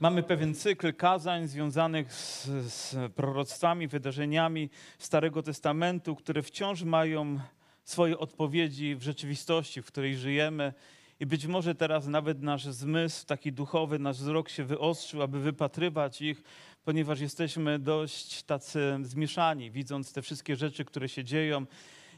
Mamy pewien cykl kazań związanych z, z proroctwami, wydarzeniami Starego Testamentu, które wciąż mają swoje odpowiedzi w rzeczywistości, w której żyjemy. I być może teraz nawet nasz zmysł, taki duchowy, nasz wzrok się wyostrzył, aby wypatrywać ich, ponieważ jesteśmy dość tacy zmieszani, widząc te wszystkie rzeczy, które się dzieją.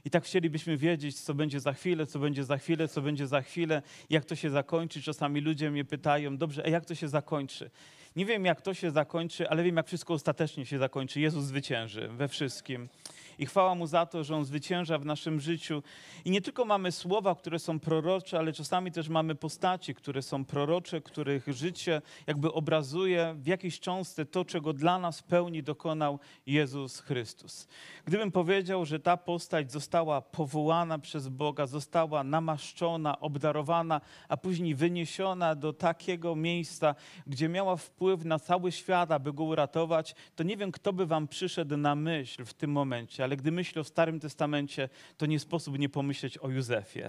I tak chcielibyśmy wiedzieć, co będzie za chwilę, co będzie za chwilę, co będzie za chwilę, jak to się zakończy. Czasami ludzie mnie pytają, dobrze, a jak to się zakończy? Nie wiem, jak to się zakończy, ale wiem, jak wszystko ostatecznie się zakończy. Jezus zwycięży we wszystkim. I chwała Mu za to, że On zwycięża w naszym życiu. I nie tylko mamy słowa, które są prorocze, ale czasami też mamy postaci, które są prorocze, których życie jakby obrazuje w jakiejś cząstce to, czego dla nas w pełni dokonał Jezus Chrystus. Gdybym powiedział, że ta postać została powołana przez Boga, została namaszczona, obdarowana, a później wyniesiona do takiego miejsca, gdzie miała wpływ na cały świat, aby go uratować, to nie wiem, kto by wam przyszedł na myśl w tym momencie ale gdy myślę o Starym Testamencie, to nie sposób nie pomyśleć o Józefie.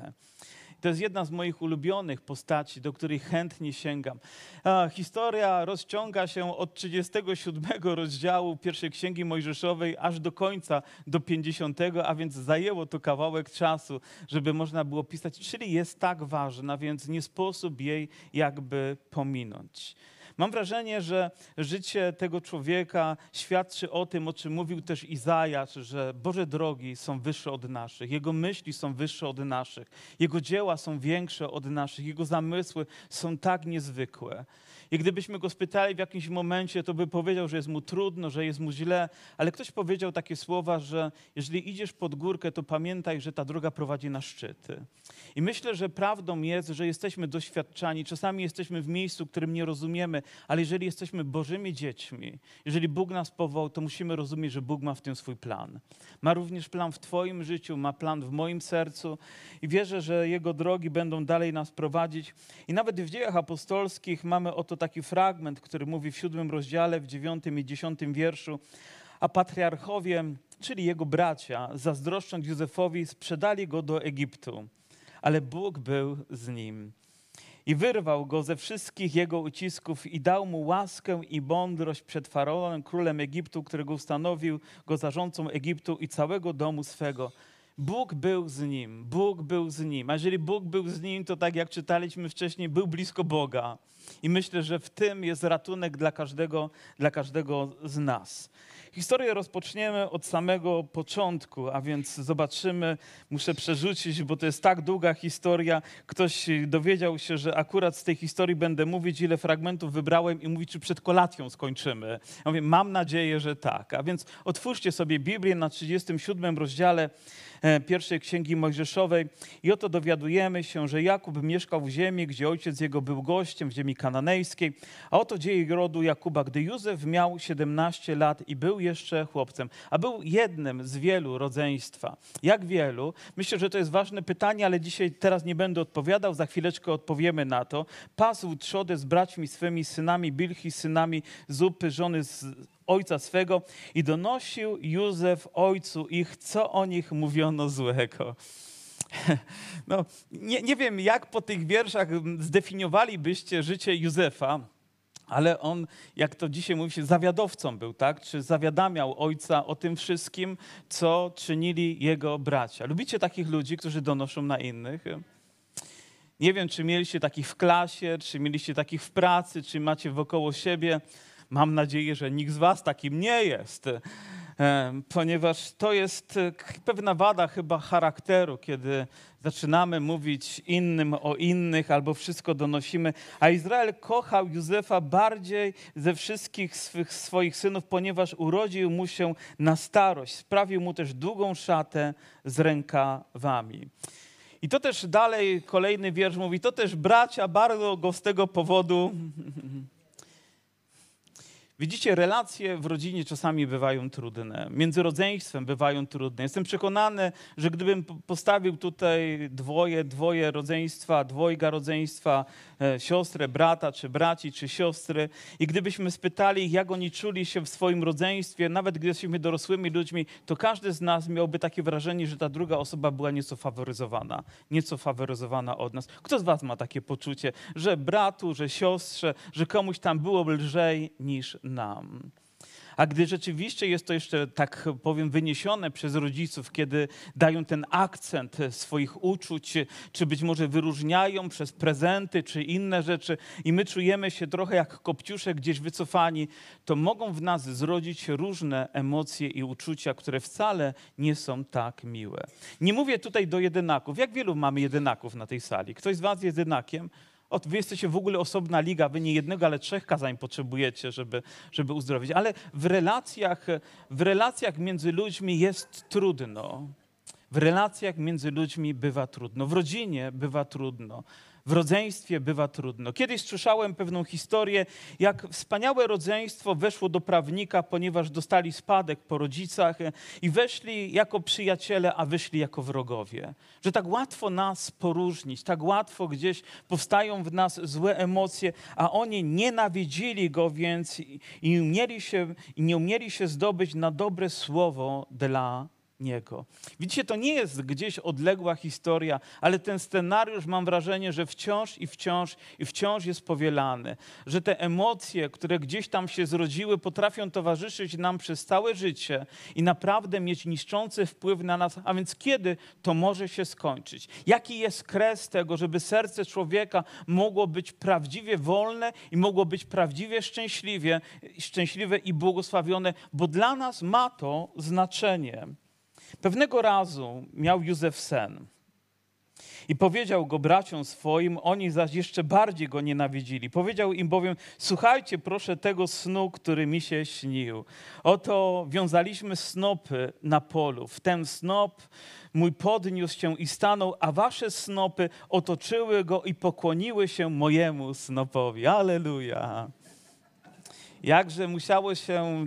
To jest jedna z moich ulubionych postaci, do której chętnie sięgam. Historia rozciąga się od 37 rozdziału pierwszej Księgi Mojżeszowej aż do końca, do 50, a więc zajęło to kawałek czasu, żeby można było pisać, czyli jest tak ważna, więc nie sposób jej jakby pominąć. Mam wrażenie, że życie tego człowieka świadczy o tym, o czym mówił też Izajasz, że Boże drogi są wyższe od naszych, Jego myśli są wyższe od naszych, Jego dzieła są większe od naszych, Jego zamysły są tak niezwykłe. I gdybyśmy go spytali w jakimś momencie, to by powiedział, że jest mu trudno, że jest mu źle, ale ktoś powiedział takie słowa, że jeżeli idziesz pod górkę, to pamiętaj, że ta droga prowadzi na szczyty. I myślę, że prawdą jest, że jesteśmy doświadczani, czasami jesteśmy w miejscu, którym nie rozumiemy, ale jeżeli jesteśmy Bożymi dziećmi, jeżeli Bóg nas powołał, to musimy rozumieć, że Bóg ma w tym swój plan. Ma również plan w Twoim życiu, ma plan w moim sercu i wierzę, że Jego drogi będą dalej nas prowadzić. I nawet w dziejach apostolskich mamy oto taki fragment, który mówi w siódmym rozdziale, w dziewiątym i dziesiątym wierszu, a patriarchowie, czyli jego bracia, zazdroszcząc Józefowi, sprzedali go do Egiptu, ale Bóg był z nim. I wyrwał go ze wszystkich jego ucisków i dał mu łaskę i mądrość przed faraonem, królem Egiptu, którego ustanowił go zarządcą Egiptu i całego domu swego. Bóg był z nim, Bóg był z nim. A jeżeli Bóg był z nim, to tak jak czytaliśmy wcześniej, był blisko Boga. I myślę, że w tym jest ratunek dla każdego, dla każdego z nas. Historię rozpoczniemy od samego początku, a więc zobaczymy, muszę przerzucić, bo to jest tak długa historia. Ktoś dowiedział się, że akurat z tej historii będę mówić, ile fragmentów wybrałem i mówić, czy przed kolacją skończymy. Ja mówię, mam nadzieję, że tak. A więc otwórzcie sobie Biblię na 37 rozdziale E, pierwszej księgi Mojżeszowej. I oto dowiadujemy się, że Jakub mieszkał w ziemi, gdzie ojciec jego był gościem, w ziemi kananejskiej. A oto dzieje rodu Jakuba, gdy Józef miał 17 lat i był jeszcze chłopcem, a był jednym z wielu rodzeństwa. Jak wielu? Myślę, że to jest ważne pytanie, ale dzisiaj teraz nie będę odpowiadał, za chwileczkę odpowiemy na to. Pasł trzodę z braćmi swymi, synami Bilchi, synami Zupy, żony z ojca swego i donosił Józef ojcu ich, co o nich mówiono złego. No, nie, nie wiem, jak po tych wierszach zdefiniowalibyście życie Józefa, ale on, jak to dzisiaj mówi się, zawiadowcą był, tak? Czy zawiadamiał ojca o tym wszystkim, co czynili jego bracia. Lubicie takich ludzi, którzy donoszą na innych? Nie wiem, czy mieliście takich w klasie, czy mieliście takich w pracy, czy macie wokoło siebie. Mam nadzieję, że nikt z Was takim nie jest, ponieważ to jest e, pewna wada chyba charakteru, kiedy zaczynamy mówić innym o innych albo wszystko donosimy. A Izrael kochał Józefa bardziej ze wszystkich swych, swoich synów, ponieważ urodził mu się na starość. Sprawił mu też długą szatę z rękawami. I to też dalej kolejny wiersz mówi, to też bracia bardzo go z tego powodu Widzicie, relacje w rodzinie czasami bywają trudne, między rodzeństwem bywają trudne. Jestem przekonany, że gdybym postawił tutaj dwoje, dwoje rodzeństwa, dwojga rodzeństwa, siostrę, brata, czy braci, czy siostry, i gdybyśmy spytali ich, jak oni czuli się w swoim rodzeństwie, nawet gdy jesteśmy dorosłymi ludźmi, to każdy z nas miałby takie wrażenie, że ta druga osoba była nieco faworyzowana, nieco faworyzowana od nas. Kto z was ma takie poczucie, że bratu, że siostrze, że komuś tam było lżej niż nam? A gdy rzeczywiście jest to jeszcze, tak powiem, wyniesione przez rodziców, kiedy dają ten akcent swoich uczuć, czy być może wyróżniają przez prezenty, czy inne rzeczy, i my czujemy się trochę jak kopciusze gdzieś wycofani, to mogą w nas zrodzić różne emocje i uczucia, które wcale nie są tak miłe. Nie mówię tutaj do jedynaków. Jak wielu mamy jedynaków na tej sali? Ktoś z was jest jedynakiem? O, wy jesteście w ogóle osobna liga, wy nie jednego, ale trzech kazań potrzebujecie, żeby, żeby uzdrowić. Ale w relacjach, w relacjach między ludźmi jest trudno. W relacjach między ludźmi bywa trudno. W rodzinie bywa trudno. W rodzeństwie bywa trudno. Kiedyś słyszałem pewną historię, jak wspaniałe rodzeństwo weszło do prawnika, ponieważ dostali spadek po rodzicach e, i weszli jako przyjaciele, a wyszli jako wrogowie. Że tak łatwo nas poróżnić, tak łatwo gdzieś powstają w nas złe emocje, a oni nienawidzili go, więc i, i, umieli się, i nie umieli się zdobyć na dobre słowo dla niego. Widzicie, to nie jest gdzieś odległa historia, ale ten scenariusz mam wrażenie, że wciąż i wciąż i wciąż jest powielany. Że te emocje, które gdzieś tam się zrodziły, potrafią towarzyszyć nam przez całe życie i naprawdę mieć niszczący wpływ na nas. A więc kiedy to może się skończyć? Jaki jest kres tego, żeby serce człowieka mogło być prawdziwie wolne i mogło być prawdziwie szczęśliwie, szczęśliwe i błogosławione, bo dla nas ma to znaczenie. Pewnego razu miał Józef sen. I powiedział go braciom swoim, oni zaś jeszcze bardziej go nienawidzili. Powiedział im bowiem: Słuchajcie, proszę tego snu, który mi się śnił. Oto wiązaliśmy snopy na polu. W ten snop mój podniósł się i stanął, a wasze snopy otoczyły go i pokłoniły się mojemu snopowi. Aleluja. Jakże musiało się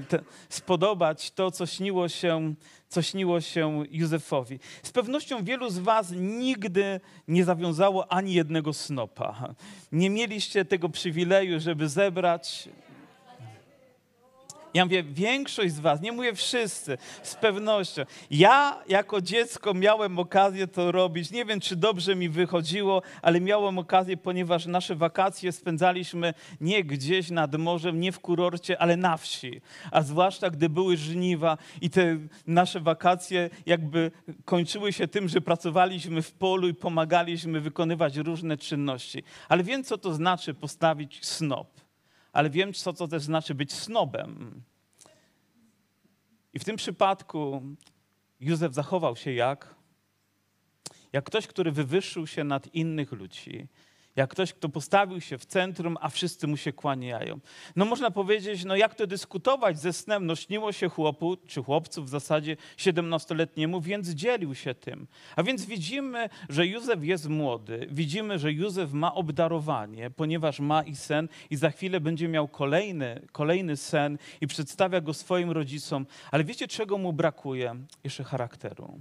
spodobać to, co śniło się, co śniło się Józefowi. Z pewnością wielu z was nigdy nie zawiązało ani jednego snopa. Nie mieliście tego przywileju, żeby zebrać ja mówię, większość z was, nie mówię wszyscy, z pewnością. Ja jako dziecko miałem okazję to robić. Nie wiem, czy dobrze mi wychodziło, ale miałem okazję, ponieważ nasze wakacje spędzaliśmy nie gdzieś nad morzem, nie w kurorcie, ale na wsi. A zwłaszcza, gdy były żniwa i te nasze wakacje jakby kończyły się tym, że pracowaliśmy w polu i pomagaliśmy wykonywać różne czynności. Ale wiem, co to znaczy postawić snop ale wiem, co to też znaczy być snobem. I w tym przypadku Józef zachował się jak? Jak ktoś, który wywyższył się nad innych ludzi. Jak ktoś, kto postawił się w centrum, a wszyscy mu się kłaniają. No można powiedzieć, no jak to dyskutować ze snem? No śniło się chłopu, czy chłopcu w zasadzie 17-letniemu, więc dzielił się tym. A więc widzimy, że Józef jest młody. Widzimy, że Józef ma obdarowanie, ponieważ ma i sen i za chwilę będzie miał kolejny, kolejny sen i przedstawia go swoim rodzicom. Ale wiecie, czego mu brakuje? Jeszcze charakteru.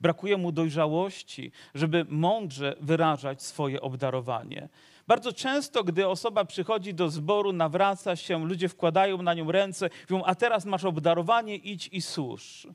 Brakuje mu dojrzałości, żeby mądrze wyrażać swoje obdarowanie. Bardzo często, gdy osoba przychodzi do zboru, nawraca się, ludzie wkładają na nią ręce, mówią, a teraz masz obdarowanie, idź i służ.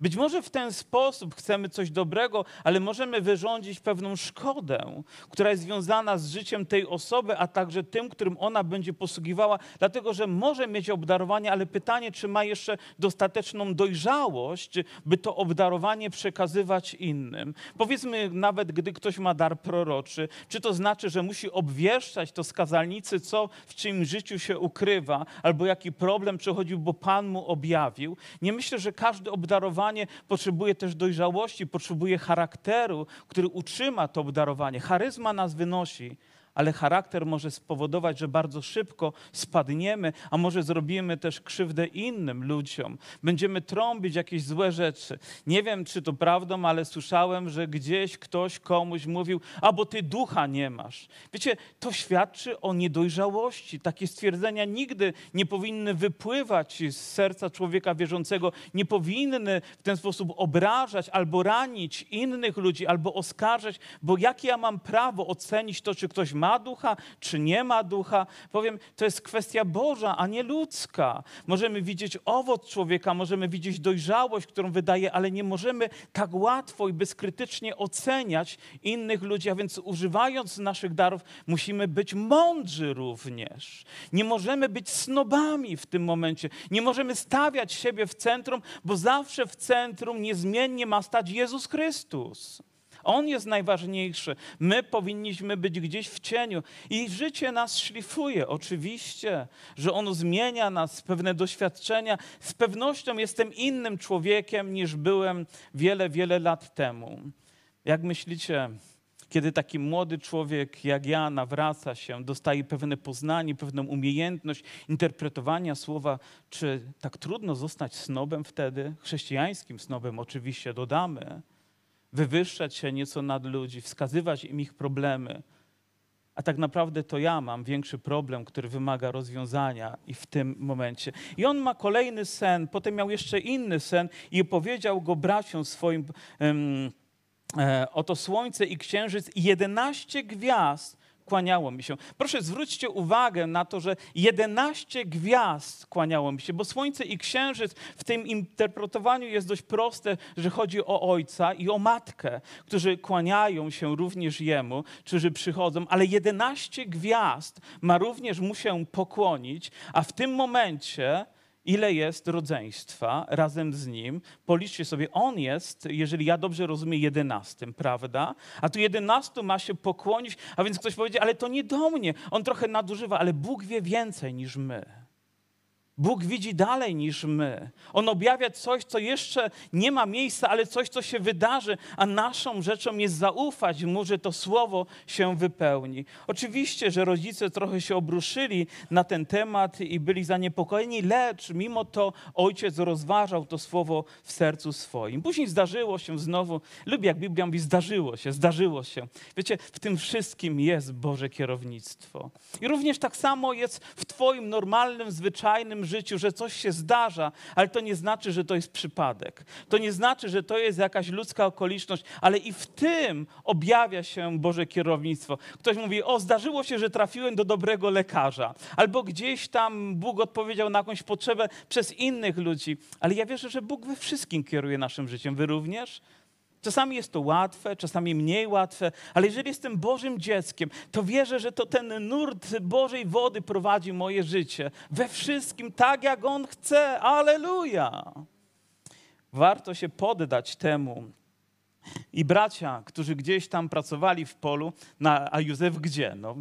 Być może w ten sposób chcemy coś dobrego, ale możemy wyrządzić pewną szkodę, która jest związana z życiem tej osoby, a także tym, którym ona będzie posługiwała, dlatego że może mieć obdarowanie, ale pytanie, czy ma jeszcze dostateczną dojrzałość, by to obdarowanie przekazywać innym. Powiedzmy, nawet gdy ktoś ma dar proroczy, czy to znaczy, że musi obwieszczać to skazalnicy, co w czyim życiu się ukrywa, albo jaki problem przychodził, bo Pan mu objawił. Nie myślę, że każde obdarowanie potrzebuje też dojrzałości, potrzebuje charakteru, który utrzyma to obdarowanie. Charyzma nas wynosi, ale charakter może spowodować, że bardzo szybko spadniemy, a może zrobimy też krzywdę innym ludziom. Będziemy trąbić jakieś złe rzeczy. Nie wiem, czy to prawdą, ale słyszałem, że gdzieś ktoś komuś mówił, a bo ty ducha nie masz. Wiecie, to świadczy o niedojrzałości. Takie stwierdzenia nigdy nie powinny wypływać z serca człowieka wierzącego, nie powinny w ten sposób obrażać albo ranić innych ludzi, albo oskarżać, bo jakie ja mam prawo ocenić to, czy ktoś ma ducha, czy nie ma ducha? Powiem, to jest kwestia Boża, a nie ludzka. Możemy widzieć owoc człowieka, możemy widzieć dojrzałość, którą wydaje, ale nie możemy tak łatwo i bezkrytycznie oceniać innych ludzi, a więc używając naszych darów, musimy być mądrzy również. Nie możemy być snobami w tym momencie. Nie możemy stawiać siebie w centrum, bo zawsze w centrum niezmiennie ma stać Jezus Chrystus. On jest najważniejszy. My powinniśmy być gdzieś w cieniu. I życie nas szlifuje, oczywiście, że ono zmienia nas, pewne doświadczenia. Z pewnością jestem innym człowiekiem niż byłem wiele, wiele lat temu. Jak myślicie, kiedy taki młody człowiek jak ja nawraca się, dostaje pewne poznanie, pewną umiejętność interpretowania słowa, czy tak trudno zostać snobem wtedy? Chrześcijańskim snobem oczywiście dodamy wywyższać się nieco nad ludzi, wskazywać im ich problemy. A tak naprawdę to ja mam większy problem, który wymaga rozwiązania i w tym momencie. I on ma kolejny sen, potem miał jeszcze inny sen i opowiedział go braciom swoim. Um, e, oto słońce i księżyc i jedenaście gwiazd kłaniało mi się. Proszę zwróćcie uwagę na to, że 11 gwiazd kłaniało mi się, bo słońce i księżyc w tym interpretowaniu jest dość proste, że chodzi o ojca i o matkę, którzy kłaniają się również jemu, którzy przychodzą, ale 11 gwiazd ma również mu się pokłonić, a w tym momencie ile jest rodzeństwa razem z nim. Policzcie sobie, on jest, jeżeli ja dobrze rozumiem, jedenastym, prawda? A tu jedenastu ma się pokłonić, a więc ktoś powiedzie, ale to nie do mnie. On trochę nadużywa, ale Bóg wie więcej niż my. Bóg widzi dalej niż my. On objawia coś, co jeszcze nie ma miejsca, ale coś, co się wydarzy, a naszą rzeczą jest zaufać mu, że to słowo się wypełni. Oczywiście, że rodzice trochę się obruszyli na ten temat i byli zaniepokojeni, lecz mimo to ojciec rozważał to słowo w sercu swoim. Później zdarzyło się znowu, lubię jak Biblia mówi, zdarzyło się, zdarzyło się. Wiecie, w tym wszystkim jest Boże kierownictwo. I również tak samo jest w Twoim normalnym, zwyczajnym życiu, że coś się zdarza, ale to nie znaczy, że to jest przypadek. To nie znaczy, że to jest jakaś ludzka okoliczność, ale i w tym objawia się Boże kierownictwo. Ktoś mówi, o, zdarzyło się, że trafiłem do dobrego lekarza, albo gdzieś tam Bóg odpowiedział na jakąś potrzebę przez innych ludzi, ale ja wierzę, że Bóg we wszystkim kieruje naszym życiem. Wy również? Czasami jest to łatwe, czasami mniej łatwe, ale jeżeli jestem Bożym dzieckiem, to wierzę, że to ten nurt Bożej wody prowadzi moje życie we wszystkim tak, jak On chce. Aleluja! Warto się poddać temu. I bracia, którzy gdzieś tam pracowali w polu, na, a Józef gdzie? No,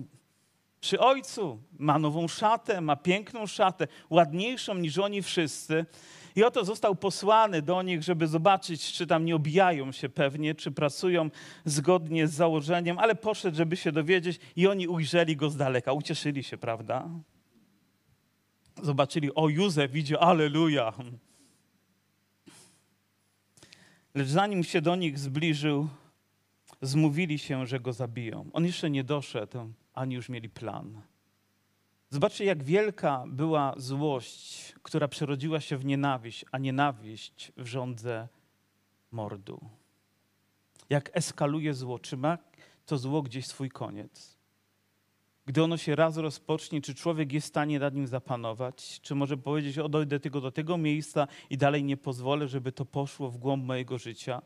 przy ojcu ma nową szatę, ma piękną szatę, ładniejszą niż oni wszyscy. I oto został posłany do nich, żeby zobaczyć, czy tam nie obijają się pewnie, czy pracują zgodnie z założeniem, ale poszedł, żeby się dowiedzieć, i oni ujrzeli go z daleka. Ucieszyli się, prawda? Zobaczyli, o Józef idzie, aleluja. Lecz zanim się do nich zbliżył, zmówili się, że go zabiją. On jeszcze nie doszedł, ani już mieli plan. Zobaczcie, jak wielka była złość, która przerodziła się w nienawiść, a nienawiść w rządze mordu. Jak eskaluje zło, czy ma to zło gdzieś swój koniec? Gdy ono się raz rozpocznie, czy człowiek jest w stanie nad nim zapanować? Czy może powiedzieć, o dojdę tylko do tego miejsca i dalej nie pozwolę, żeby to poszło w głąb mojego życia?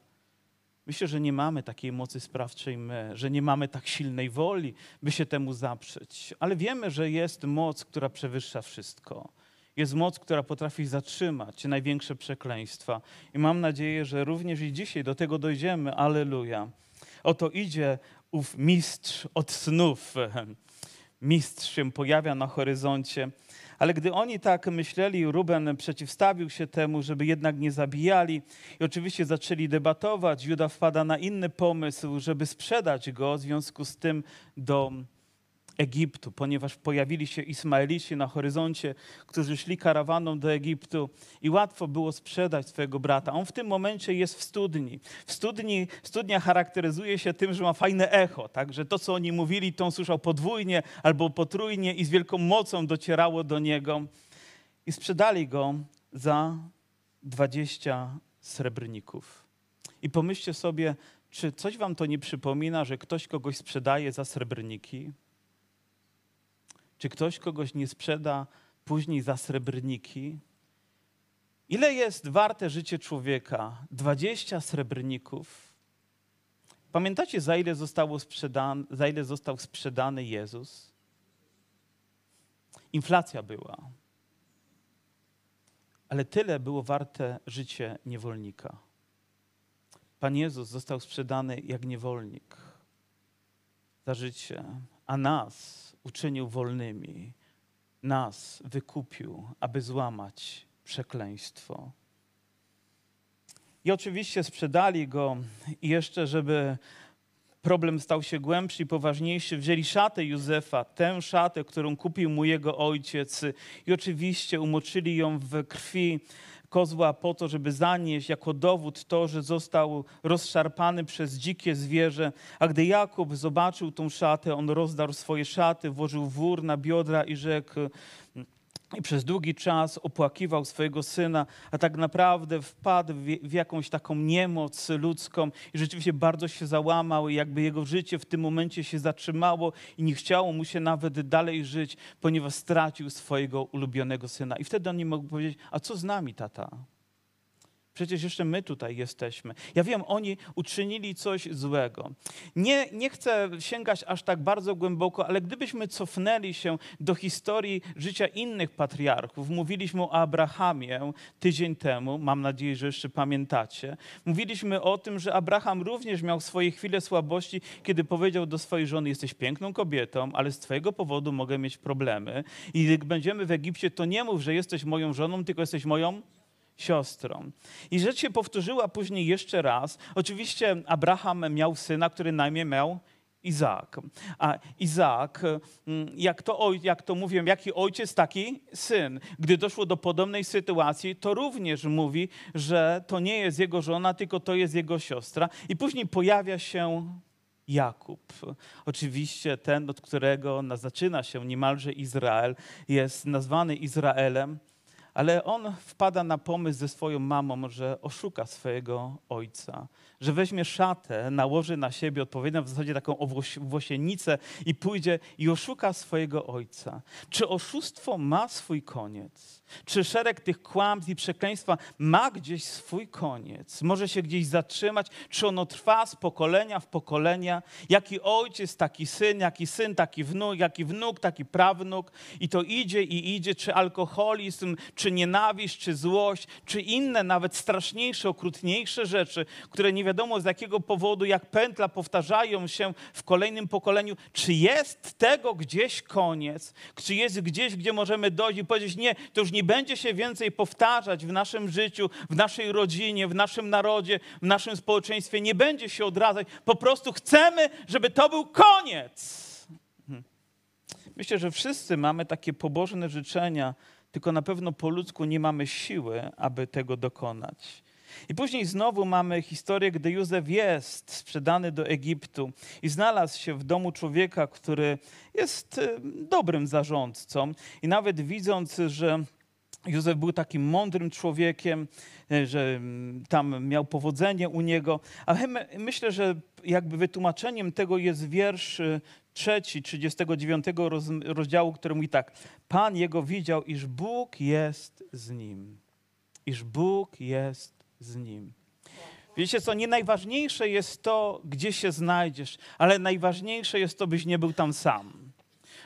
Myślę, że nie mamy takiej mocy sprawczej my, że nie mamy tak silnej woli, by się temu zaprzeć. Ale wiemy, że jest moc, która przewyższa wszystko. Jest moc, która potrafi zatrzymać największe przekleństwa. I mam nadzieję, że również i dzisiaj do tego dojdziemy. Aleluja. Oto idzie ów mistrz od snów. Mistrz się pojawia na horyzoncie. Ale gdy oni tak myśleli, Ruben przeciwstawił się temu, żeby jednak nie zabijali i oczywiście zaczęli debatować. Juda wpada na inny pomysł, żeby sprzedać go, w związku z tym do Egiptu, ponieważ pojawili się Ismaelici na horyzoncie, którzy szli karawaną do Egiptu i łatwo było sprzedać swojego brata. On w tym momencie jest w studni. W studni studnia charakteryzuje się tym, że ma fajne echo, tak? że to, co oni mówili, to on słyszał podwójnie albo potrójnie i z wielką mocą docierało do niego. I sprzedali go za 20 srebrników. I pomyślcie sobie, czy coś wam to nie przypomina, że ktoś kogoś sprzedaje za srebrniki? Czy ktoś kogoś nie sprzeda później za srebrniki? Ile jest warte życie człowieka? 20 srebrników. Pamiętacie, za ile, zostało sprzedany, za ile został sprzedany Jezus? Inflacja była. Ale tyle było warte życie niewolnika. Pan Jezus został sprzedany jak niewolnik za życie, a nas uczynił wolnymi, nas wykupił, aby złamać przekleństwo. I oczywiście sprzedali go i jeszcze, żeby problem stał się głębszy i poważniejszy, wzięli szatę Józefa, tę szatę, którą kupił mu jego ojciec i oczywiście umoczyli ją w krwi kozła po to, żeby zanieść jako dowód to, że został rozszarpany przez dzikie zwierzę. A gdy Jakub zobaczył tą szatę, on rozdarł swoje szaty, włożył wór na biodra i rzekł, i przez długi czas opłakiwał swojego syna, a tak naprawdę wpadł w, jakąś taką niemoc ludzką i rzeczywiście bardzo się załamał i jakby jego życie w tym momencie się zatrzymało i nie chciało mu się nawet dalej żyć, ponieważ stracił swojego ulubionego syna. I wtedy on nie mógł powiedzieć, a co z nami, tata? Przecież jeszcze my tutaj jesteśmy. Ja wiem, oni uczynili coś złego. Nie, nie chcę sięgać aż tak bardzo głęboko, ale gdybyśmy cofnęli się do historii życia innych patriarchów, mówiliśmy o Abrahamie tydzień temu, mam nadzieję, że jeszcze pamiętacie. Mówiliśmy o tym, że Abraham również miał swoje chwile słabości, kiedy powiedział do swojej żony: Jesteś piękną kobietą, ale z Twojego powodu mogę mieć problemy. I gdy będziemy w Egipcie, to nie mów, że jesteś moją żoną, tylko jesteś moją siostrą. I rzecz się powtórzyła później jeszcze raz. Oczywiście Abraham miał syna, który na imię miał Izaak. A Izaak, mm, jak to, jak to mówię, jaki ojciec, taki syn. Gdy doszło do podobnej sytuacji, to również mówi, że to nie jest jego żona, tylko to jest jego siostra. I później pojawia się Jakub. Oczywiście ten, od którego zaczyna się niemalże Izrael, jest nazwany Izraelem ale on wpada na pomysł ze swoją mamą, że oszuka swojego ojca, że weźmie szatę, nałoży na siebie odpowiednią w zasadzie taką włosienicę i pójdzie i oszuka swojego ojca. Czy oszustwo ma swój koniec? Czy szereg tych kłamstw i przekleństwa ma gdzieś swój koniec? Może się gdzieś zatrzymać? Czy ono trwa z pokolenia w pokolenia? Jaki ojciec, taki syn, jaki syn, taki wnuk, jaki wnuk, taki prawnuk i to idzie i idzie, czy alkoholizm, czy nienawiść, czy złość, czy inne nawet straszniejsze, okrutniejsze rzeczy, które nie wiadomo z jakiego powodu, jak pętla powtarzają się w kolejnym pokoleniu. Czy jest tego gdzieś koniec? Czy jest gdzieś, gdzie możemy dojść i powiedzieć, nie, to już nie będzie się więcej powtarzać w naszym życiu, w naszej rodzinie, w naszym narodzie, w naszym społeczeństwie, nie będzie się odradzać. Po prostu chcemy, żeby to był koniec. Hmm. Myślę, że wszyscy mamy takie pobożne życzenia, tylko na pewno po ludzku nie mamy siły, aby tego dokonać. I później znowu mamy historię, gdy Józef jest sprzedany do Egiptu i znalazł się w domu człowieka, który jest e, dobrym zarządcą. I nawet widząc, że Józef był takim mądrym człowiekiem, e, że mm, tam miał powodzenie u niego. Ale myślę, że jakby wytłumaczeniem tego jest wiersz e, trzeci, 39 rozdziału, który mówi tak. Pan jego widział, iż Bóg jest z nim. Iż Bóg jest z nim. Wiecie co, nie najważniejsze jest to, gdzie się znajdziesz, ale najważniejsze jest to, byś nie był tam sam.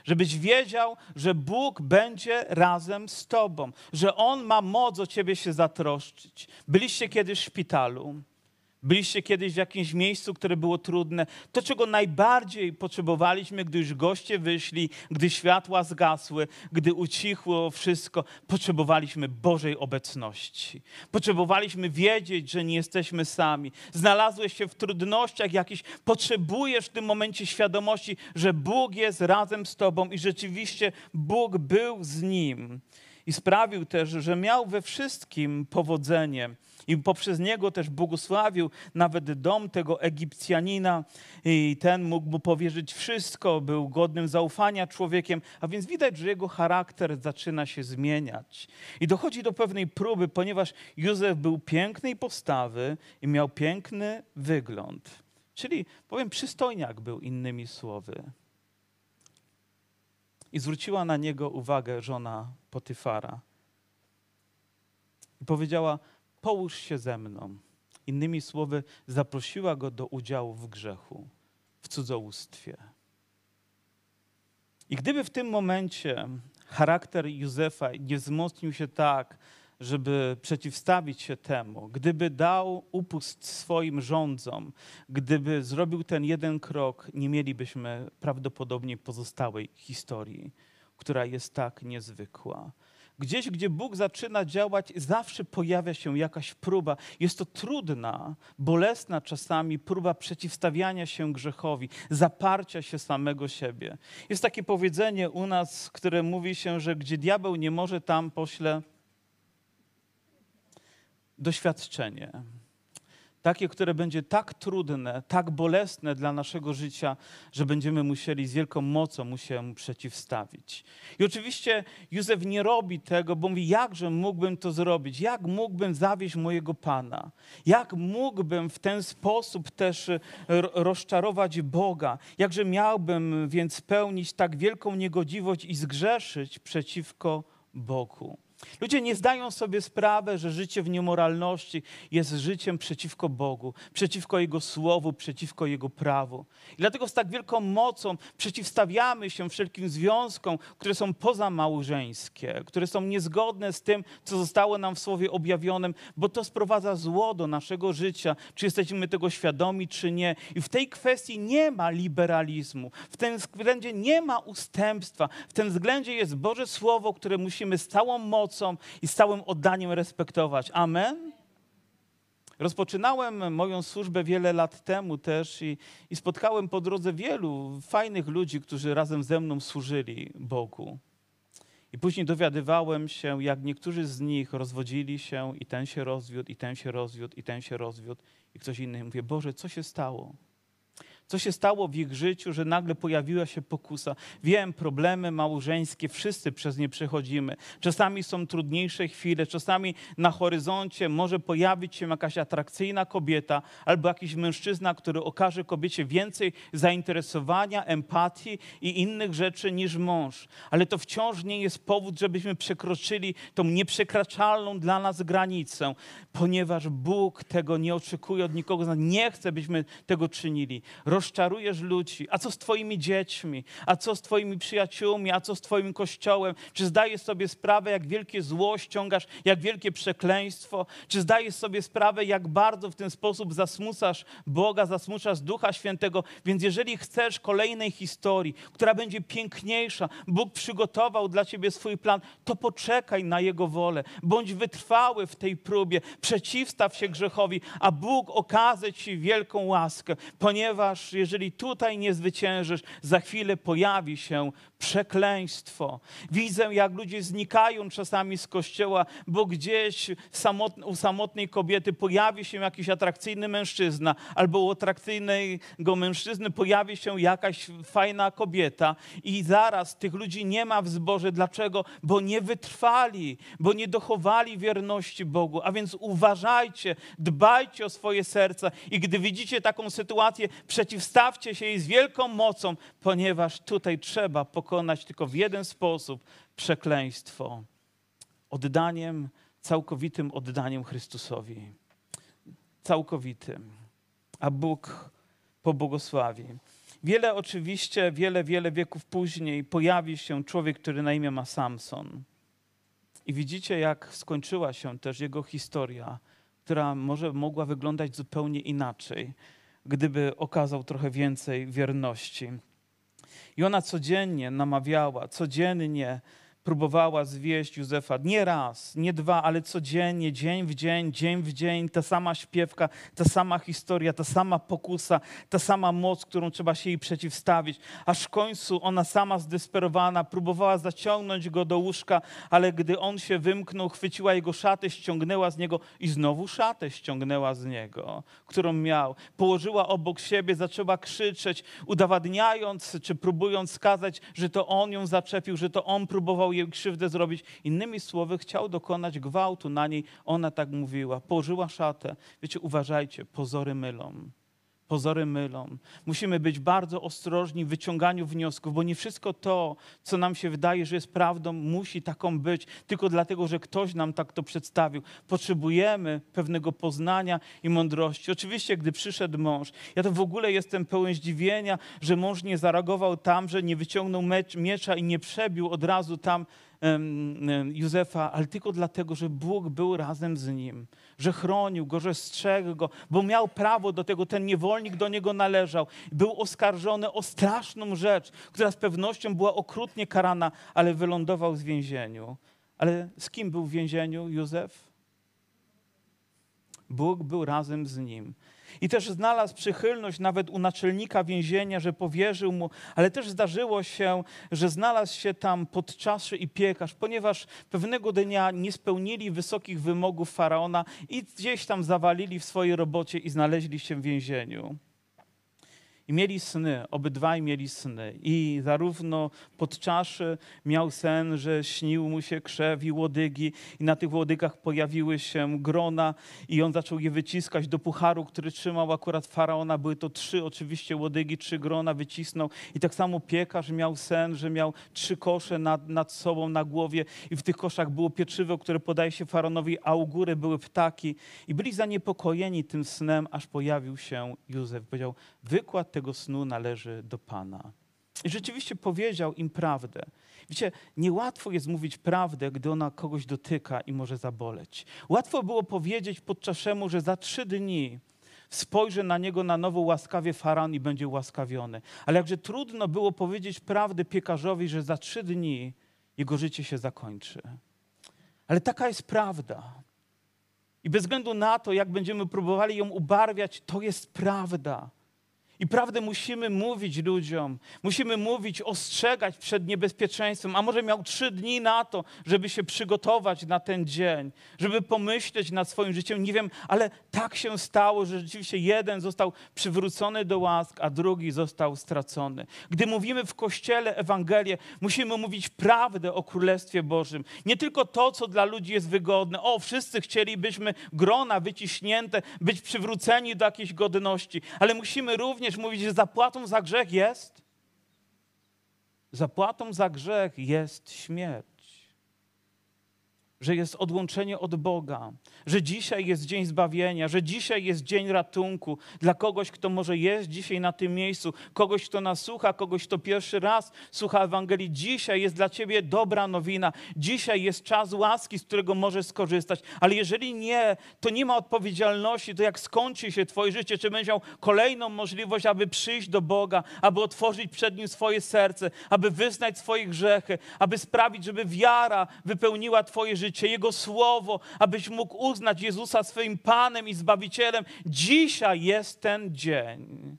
Żebyś wiedział, że Bóg będzie razem z tobą, że On ma moc o ciebie się zatroszczyć. Byliście kiedyś w szpitalu, Byliście kiedyś w jakimś miejscu, które było trudne. To, czego najbardziej potrzebowaliśmy, gdy już goście wyszli, gdy światła zgasły, gdy ucichło wszystko, potrzebowaliśmy Bożej obecności. Potrzebowaliśmy wiedzieć, że nie jesteśmy sami. Znalazłeś się w trudnościach jakiś, potrzebujesz w tym momencie świadomości, że Bóg jest razem z tobą i rzeczywiście Bóg był z nim. I sprawił też, że miał we wszystkim powodzenie i poprzez niego też błogosławił nawet dom tego Egipcjanina i ten mógł mu powierzyć wszystko, był godnym zaufania człowiekiem, a więc widać, że jego charakter zaczyna się zmieniać. I dochodzi do pewnej próby, ponieważ Józef był pięknej postawy i miał piękny wygląd. Czyli, powiem, przystojniak był innymi słowy. I zwróciła na niego uwagę żona Potyfara. I powiedziała: połóż się ze mną. Innymi słowy, zaprosiła go do udziału w grzechu, w cudzołóstwie. I gdyby w tym momencie charakter Józefa nie wzmocnił się tak, żeby przeciwstawić się temu, gdyby dał upust swoim rządzom, gdyby zrobił ten jeden krok, nie mielibyśmy prawdopodobnie pozostałej historii, która jest tak niezwykła. Gdzieś, gdzie Bóg zaczyna działać, zawsze pojawia się jakaś próba. Jest to trudna, bolesna czasami próba przeciwstawiania się grzechowi, zaparcia się samego siebie. Jest takie powiedzenie u nas, które mówi się, że gdzie diabeł nie może, tam pośle doświadczenie takie, które będzie tak trudne, tak bolesne dla naszego życia, że będziemy musieli z wielką mocą mu się przeciwstawić. I oczywiście Józef nie robi tego, bo mówi, jakże mógłbym to zrobić? Jak mógłbym zawieść mojego Pana? Jak mógłbym w ten sposób też e, rozczarować Boga? Jakże miałbym więc pełnić tak wielką niegodziwość i zgrzeszyć przeciwko Bogu? Ludzie nie zdają sobie sprawy, że życie w niemoralności jest życiem przeciwko Bogu, przeciwko Jego słowu, przeciwko Jego prawu. I dlatego z tak wielką mocą przeciwstawiamy się wszelkim związkom, które są pozamałżeńskie, które są niezgodne z tym, co zostało nam w Słowie objawionym, bo to sprowadza zło do naszego życia, czy jesteśmy tego świadomi, czy nie. I w tej kwestii nie ma liberalizmu, w tym względzie nie ma ustępstwa, w tym względzie jest Boże Słowo, które musimy z całą mocą i z całym oddaniem respektować. Amen? Rozpoczynałem moją służbę wiele lat temu też i, i, spotkałem po drodze wielu fajnych ludzi, którzy razem ze mną służyli Bogu. I później dowiadywałem się, jak niektórzy z nich rozwodzili się i ten się rozwiódł, i ten się rozwiódł, i ten się rozwiódł. I ktoś inny mówi, Boże, co się stało? Co się stało w ich życiu, że nagle pojawiła się pokusa? Wiem, problemy małżeńskie, wszyscy przez nie przechodzimy. Czasami są trudniejsze chwile, czasami na horyzoncie może pojawić się jakaś atrakcyjna kobieta albo jakiś mężczyzna, który okaże kobiecie więcej zainteresowania, empatii i innych rzeczy niż mąż. Ale to wciąż nie jest powód, żebyśmy przekroczyli tą nieprzekraczalną dla nas granicę, ponieważ Bóg tego nie oczekuje od nikogo. Nie chce, byśmy tego czynili rozczarujesz ludzi. A co z Twoimi dziećmi? A co z Twoimi przyjaciółmi? A co z Twoim kościołem? Czy zdajesz sobie sprawę, jak wielkie zło ściągasz, jak wielkie przekleństwo? Czy zdajesz sobie sprawę, jak bardzo w ten sposób zasmucasz Boga, zasmucasz Ducha Świętego? Więc jeżeli chcesz kolejnej historii, która będzie piękniejsza, Bóg przygotował dla Ciebie swój plan, to poczekaj na Jego wolę. Bądź wytrwały w tej próbie, przeciwstaw się grzechowi, a Bóg okaże Ci wielką łaskę, ponieważ jeżeli tutaj nie zwyciężysz, za chwilę pojawi się przekleństwo. Widzę, jak ludzie znikają czasami z kościoła, bo gdzieś u samotnej kobiety pojawi się jakiś atrakcyjny mężczyzna, albo u atrakcyjnego mężczyzny pojawi się jakaś fajna kobieta i zaraz tych ludzi nie ma w zborze. Dlaczego? Bo nie wytrwali, bo nie dochowali wierności Bogu. A więc uważajcie, dbajcie o swoje serca i gdy widzicie taką sytuację, przeciwstawcie się jej z wielką mocą, ponieważ tutaj trzeba pokonać tylko w jeden sposób przekleństwo oddaniem, całkowitym oddaniem Chrystusowi. Całkowitym. A Bóg pobłogosławi. Wiele oczywiście, wiele, wiele wieków później pojawi się człowiek, który na imię ma Samson. I widzicie, jak skończyła się też jego historia która może mogła wyglądać zupełnie inaczej, gdyby okazał trochę więcej wierności. I ona codziennie namawiała, codziennie próbowała zwieść Józefa nie raz, nie dwa, ale codziennie, dzień w dzień, dzień w dzień, ta sama śpiewka, ta sama historia, ta sama pokusa, ta sama moc, którą trzeba się jej przeciwstawić. Aż w końcu ona sama zdesperowana próbowała zaciągnąć go do łóżka, ale gdy on się wymknął, chwyciła jego szatę, ściągnęła z niego i znowu szatę ściągnęła z niego, którą miał. Położyła obok siebie, zaczęła krzyczeć, udowadniając czy próbując skazać, że to on ją zaczepił, że to on próbował jej krzywdę zrobić. Innymi słowy, chciał dokonać gwałtu na niej. Ona tak mówiła. Położyła szatę. Wiecie, uważajcie, pozory mylą. Pozory mylą. Musimy być bardzo ostrożni w wyciąganiu wniosków, bo nie wszystko to, co nam się wydaje, że jest prawdą, musi taką być, tylko dlatego, że ktoś nam tak to przedstawił. Potrzebujemy pewnego poznania i mądrości. Oczywiście, gdy przyszedł mąż, ja to w ogóle jestem pełen zdziwienia, że mąż nie zareagował tam, że nie wyciągnął miecza i nie przebił od razu tam Józefa, ale tylko dlatego, że Bóg był razem z nim, że chronił go, że strzegł go, bo miał prawo do tego, ten niewolnik do niego należał. Był oskarżony o straszną rzecz, która z pewnością była okrutnie karana, ale wylądował w więzieniu. Ale z kim był w więzieniu Józef? Bóg był razem z nim. I też znalazł przychylność nawet u naczelnika więzienia, że powierzył mu, ale też zdarzyło się, że znalazł się tam podczaszy i piekarz, ponieważ pewnego dnia nie spełnili wysokich wymogów faraona i gdzieś tam zawalili w swojej robocie i znaleźli się w więzieniu. I mieli sny, obydwaj mieli sny. I zarówno podczaszy miał sen, że śnił mu się krzew i łodygi, i na tych łodygach pojawiły się grona, i on zaczął je wyciskać do pucharu, który trzymał akurat faraona. Były to trzy oczywiście łodygi, trzy grona wycisnął. I tak samo piekarz miał sen, że miał trzy kosze nad, nad sobą na głowie, i w tych koszach było pieczywo, które podaje się faraonowi, a u góry były ptaki. I byli zaniepokojeni tym snem, aż pojawił się Józef. Powiedział: Wykład tego snu należy do Pana. I rzeczywiście powiedział im prawdę. Wiecie, niełatwo jest mówić prawdę, gdy ona kogoś dotyka i może zaboleć. Łatwo było powiedzieć podczaszemu, że za trzy dni spojrzy na niego na nowo łaskawie faran i będzie łaskawiony. Ale jakże trudno było powiedzieć prawdę piekarzowi, że za trzy dni jego życie się zakończy. Ale taka jest prawda. I bez względu na to, jak będziemy próbowali ją ubarwiać, to jest prawda. I prawdę musimy mówić ludziom, musimy mówić, ostrzegać przed niebezpieczeństwem. A może miał trzy dni na to, żeby się przygotować na ten dzień, żeby pomyśleć nad swoim życiem. Nie wiem, ale tak się stało, że rzeczywiście jeden został przywrócony do łask, a drugi został stracony. Gdy mówimy w kościele Ewangelię, musimy mówić prawdę o Królestwie Bożym. Nie tylko to, co dla ludzi jest wygodne. O, wszyscy chcielibyśmy grona wyciśnięte, być przywróceni do jakiejś godności, ale musimy również również mówić, że zapłatą za grzech jest? Zapłatą za grzech jest śmierć że jest odłączenie od Boga, że dzisiaj jest dzień zbawienia, że dzisiaj jest dzień ratunku dla kogoś, kto może jest dzisiaj na tym miejscu, kogoś, kto nas słucha, kogoś, kto pierwszy raz słucha Ewangelii. Dzisiaj jest dla ciebie dobra nowina. Dzisiaj jest czas łaski, z którego możesz skorzystać. Ale jeżeli nie, to nie ma odpowiedzialności, to jak skończy się twoje życie, czy będziesz miał kolejną możliwość, aby przyjść do Boga, aby otworzyć przed Nim swoje serce, aby wyznać swoje grzechy, aby sprawić, żeby wiara wypełniła twoje życie życie, Jego słowo, abyś mógł uznać Jezusa swoim Panem i Zbawicielem. Dzisiaj jest ten dzień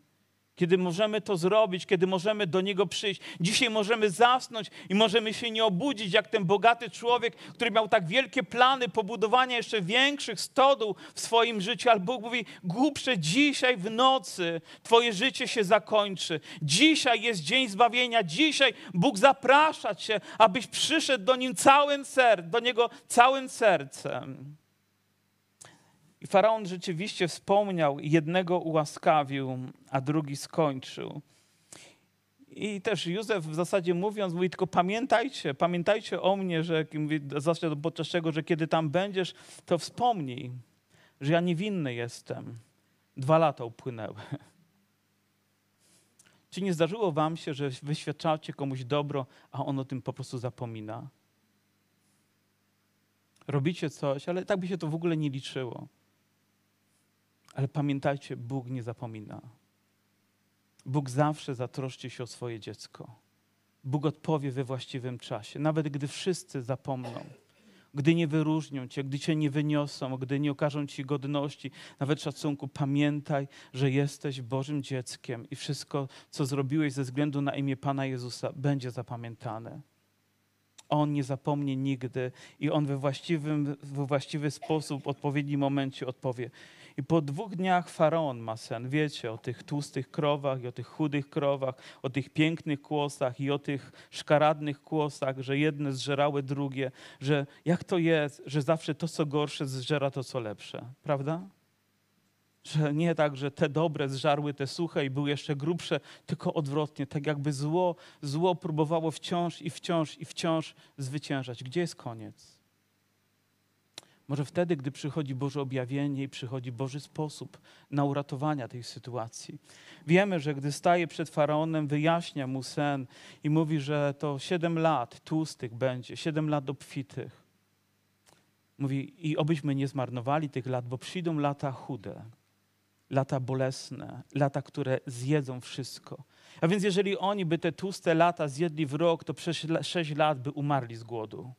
kiedy możemy to zrobić, kiedy możemy do Niego przyjść. Dzisiaj możemy zasnąć i możemy się nie obudzić, jak ten bogaty człowiek, który miał tak wielkie plany pobudowania jeszcze większych stodół w swoim życiu, ale Bóg mówi, głupsze, dzisiaj w nocy Twoje życie się zakończy. Dzisiaj jest dzień zbawienia, dzisiaj Bóg zaprasza Cię, abyś przyszedł do Nim całym sercem, do Niego całym sercem. I faraon rzeczywiście wspomniał, jednego ułaskawił, a drugi skończył. I też Józef w zasadzie mówiąc, mówi tylko pamiętajcie, pamiętajcie o mnie, że mówi, podczas czego, że kiedy tam będziesz, to wspomnij, że ja niewinny jestem. Dwa lata upłynęły. Czy nie zdarzyło wam się, że wyświadczacie komuś dobro, a on o tym po prostu zapomina? Robicie coś, ale tak by się to w ogóle nie liczyło. Ale pamiętajcie, Bóg nie zapomina. Bóg zawsze zatroszczy się o swoje dziecko. Bóg odpowie we właściwym czasie, nawet gdy wszyscy zapomną, gdy nie wyróżnią cię, gdy cię nie wyniosą, gdy nie okażą ci godności, nawet szacunku. Pamiętaj, że jesteś Bożym dzieckiem i wszystko, co zrobiłeś ze względu na imię Pana Jezusa, będzie zapamiętane. On nie zapomni nigdy i on we, właściwym, we właściwy sposób, w odpowiednim momencie odpowie. I po dwóch dniach faraon ma sen. Wiecie o tych tłustych krowach i o tych chudych krowach, o tych pięknych kłosach i o tych szkaradnych kłosach, że jedne zżerały drugie, że jak to jest, że zawsze to, co gorsze, zżera to, co lepsze. Prawda? Że nie tak, że te dobre zżarły te suche i były jeszcze grubsze, tylko odwrotnie, tak jakby zło, zło próbowało wciąż i wciąż i wciąż zwyciężać. Gdzie jest koniec? Może wtedy, gdy przychodzi Boże objawienie i przychodzi Boży sposób na uratowania tej sytuacji. Wiemy, że gdy staje przed faraonem, wyjaśnia mu sen i mówi, że to siedem lat tłustych będzie, siedem lat obfitych. Mówi, i obyśmy nie zmarnowali tych lat, bo przyjdą lata chude, lata bolesne, lata, które zjedzą wszystko. A więc jeżeli oni by te tłuste lata zjedli w rok, to przez sześć lat by umarli z głodu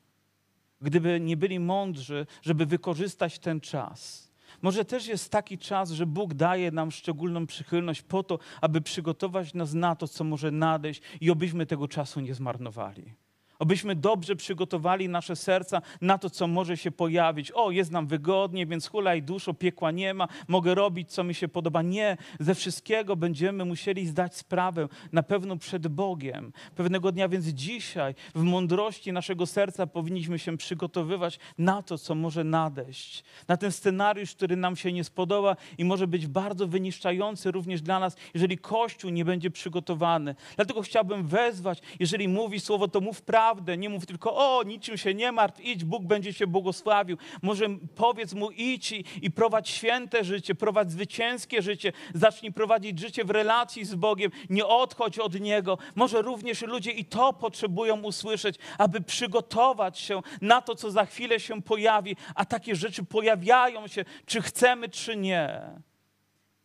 gdyby nie byli mądrzy, żeby wykorzystać ten czas. Może też jest taki czas, że Bóg daje nam szczególną przychylność po to, aby przygotować nas na to, co może nadejść i obyśmy tego czasu nie zmarnowali. Obyśmy dobrze przygotowali nasze serca na to, co może się pojawić. O, jest nam wygodnie, więc hulaj duszo, piekła nie ma, mogę robić, co mi się podoba. Nie, ze wszystkiego będziemy musieli zdać sprawę na pewno przed Bogiem. Pewnego dnia, więc dzisiaj w mądrości naszego serca powinniśmy się przygotowywać na to, co może nadejść. Na ten scenariusz, który nam się nie spodoba i może być bardzo wyniszczający również dla nas, jeżeli Kościół nie będzie przygotowany. Dlatego chciałbym wezwać, jeżeli mówi słowo, to mów prawdę prawdę. Nie mów tylko, o, niczym się nie martw, idź, Bóg będzie cię błogosławił. Może powiedz mu, idź i, i prowadź święte życie, prowadź zwycięskie życie. Zacznij prowadzić życie w relacji z Bogiem. Nie odchodź od Niego. Może również ludzie i to potrzebują usłyszeć, aby przygotować się na to, co za chwilę się pojawi. A takie rzeczy pojawiają się, czy chcemy, czy nie.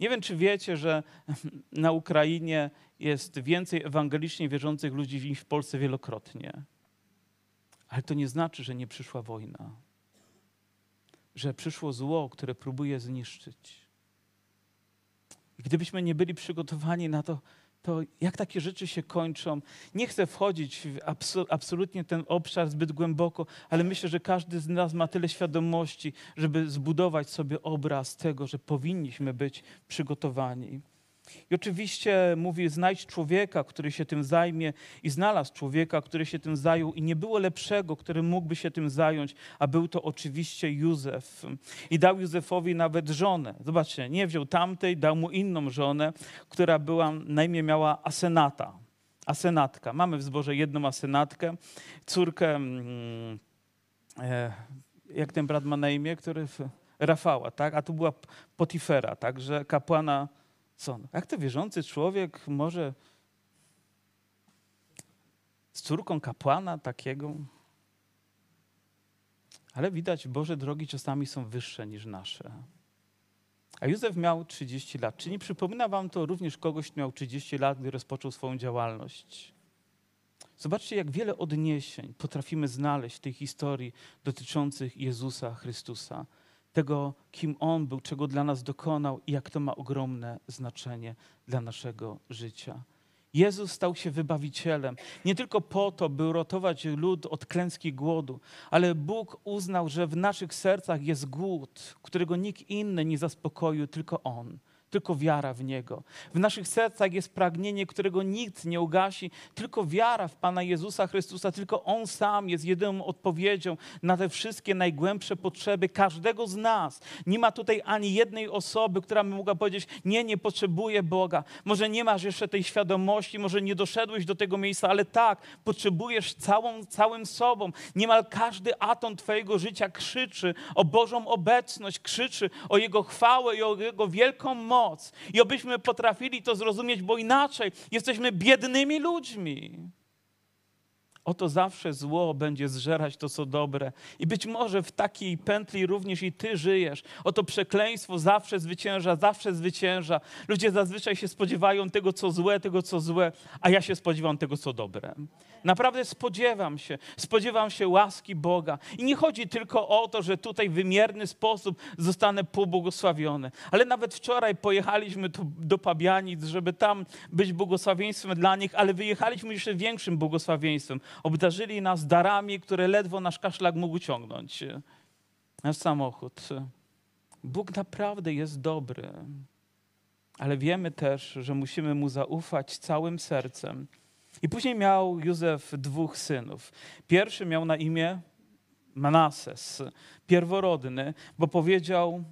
Nie wiem, czy wiecie, że na Ukrainie jest więcej ewangelicznie wierzących ludzi niż w Polsce wielokrotnie. Ale to nie znaczy, że nie przyszła wojna, że przyszło zło, które próbuje zniszczyć. I gdybyśmy nie byli przygotowani na to, to jak takie rzeczy się kończą. Nie chcę wchodzić w absolutnie ten obszar zbyt głęboko, ale myślę, że każdy z nas ma tyle świadomości, żeby zbudować sobie obraz tego, że powinniśmy być przygotowani. I oczywiście mówi, znajdź człowieka, który się tym zajmie i znalazł człowieka, który się tym zajął i nie było lepszego, który mógłby się tym zająć, a był to oczywiście Józef. I dał Józefowi nawet żonę. Zobaczcie, nie wziął tamtej, dał mu inną żonę, która była, na imię miała Asenata. Asenatka. Mamy w zborze jedną Asenatkę, córkę, mm, e, jak ten brat ma na imię, który... Rafała, tak? A tu była Potifera, także kapłana co? Jak to wierzący człowiek może z córką kapłana takiego? Ale widać, Boże drogi czasami są wyższe niż nasze. A Józef miał 30 lat. Czy nie przypomina wam to również kogoś, kto miał 30 lat, gdy rozpoczął swoją działalność? Zobaczcie, jak wiele odniesień potrafimy znaleźć w tej historii dotyczących Jezusa Chrystusa tego, kim On był, czego dla nas dokonał i jak to ma ogromne znaczenie dla naszego życia. Jezus stał się wybawicielem nie tylko po to, by uratować lud od klęski głodu, ale Bóg uznał, że w naszych sercach jest głód, którego nikt inny nie zaspokoił, tylko On tylko wiara w Niego. W naszych sercach jest pragnienie, którego nikt nie ugasi, tylko wiara w Pana Jezusa Chrystusa, tylko On sam jest jedyną odpowiedzią na te wszystkie najgłębsze potrzeby każdego z nas. Nie ma tutaj ani jednej osoby, która by mogła powiedzieć: Nie, nie potrzebuję Boga. Może nie masz jeszcze tej świadomości, może nie doszedłeś do tego miejsca, ale tak, potrzebujesz całą, całym sobą. Niemal każdy atom Twojego życia krzyczy o Bożą obecność, krzyczy o Jego chwałę i o Jego wielką moc moc. I obyśmy potrafili to zrozumieć, bo inaczej jesteśmy biednymi ludźmi. Oto zawsze zło będzie zżerać to, co dobre. I być może w takiej pętli również i ty żyjesz. Oto przekleństwo zawsze zwycięża, zawsze zwycięża. Ludzie zazwyczaj się spodziewają tego, co złe, tego, co złe, a ja się spodziewam tego, co dobre. Naprawdę spodziewam się, spodziewam się łaski Boga. I nie chodzi tylko o to, że tutaj w wymierny sposób zostanę pobłogosławiony. Ale nawet wczoraj pojechaliśmy tu do Pabianic, żeby tam być błogosławieństwem dla nich, ale wyjechaliśmy jeszcze większym błogosławieństwem. Obdarzyli nas darami, które ledwo nasz kaszlak mógł ciągnąć. Nasz samochód. Bóg naprawdę jest dobry. Ale wiemy też, że musimy Mu zaufać całym sercem. I później miał Józef dwóch synów. Pierwszy miał na imię Manases, pierworodny, bo powiedział,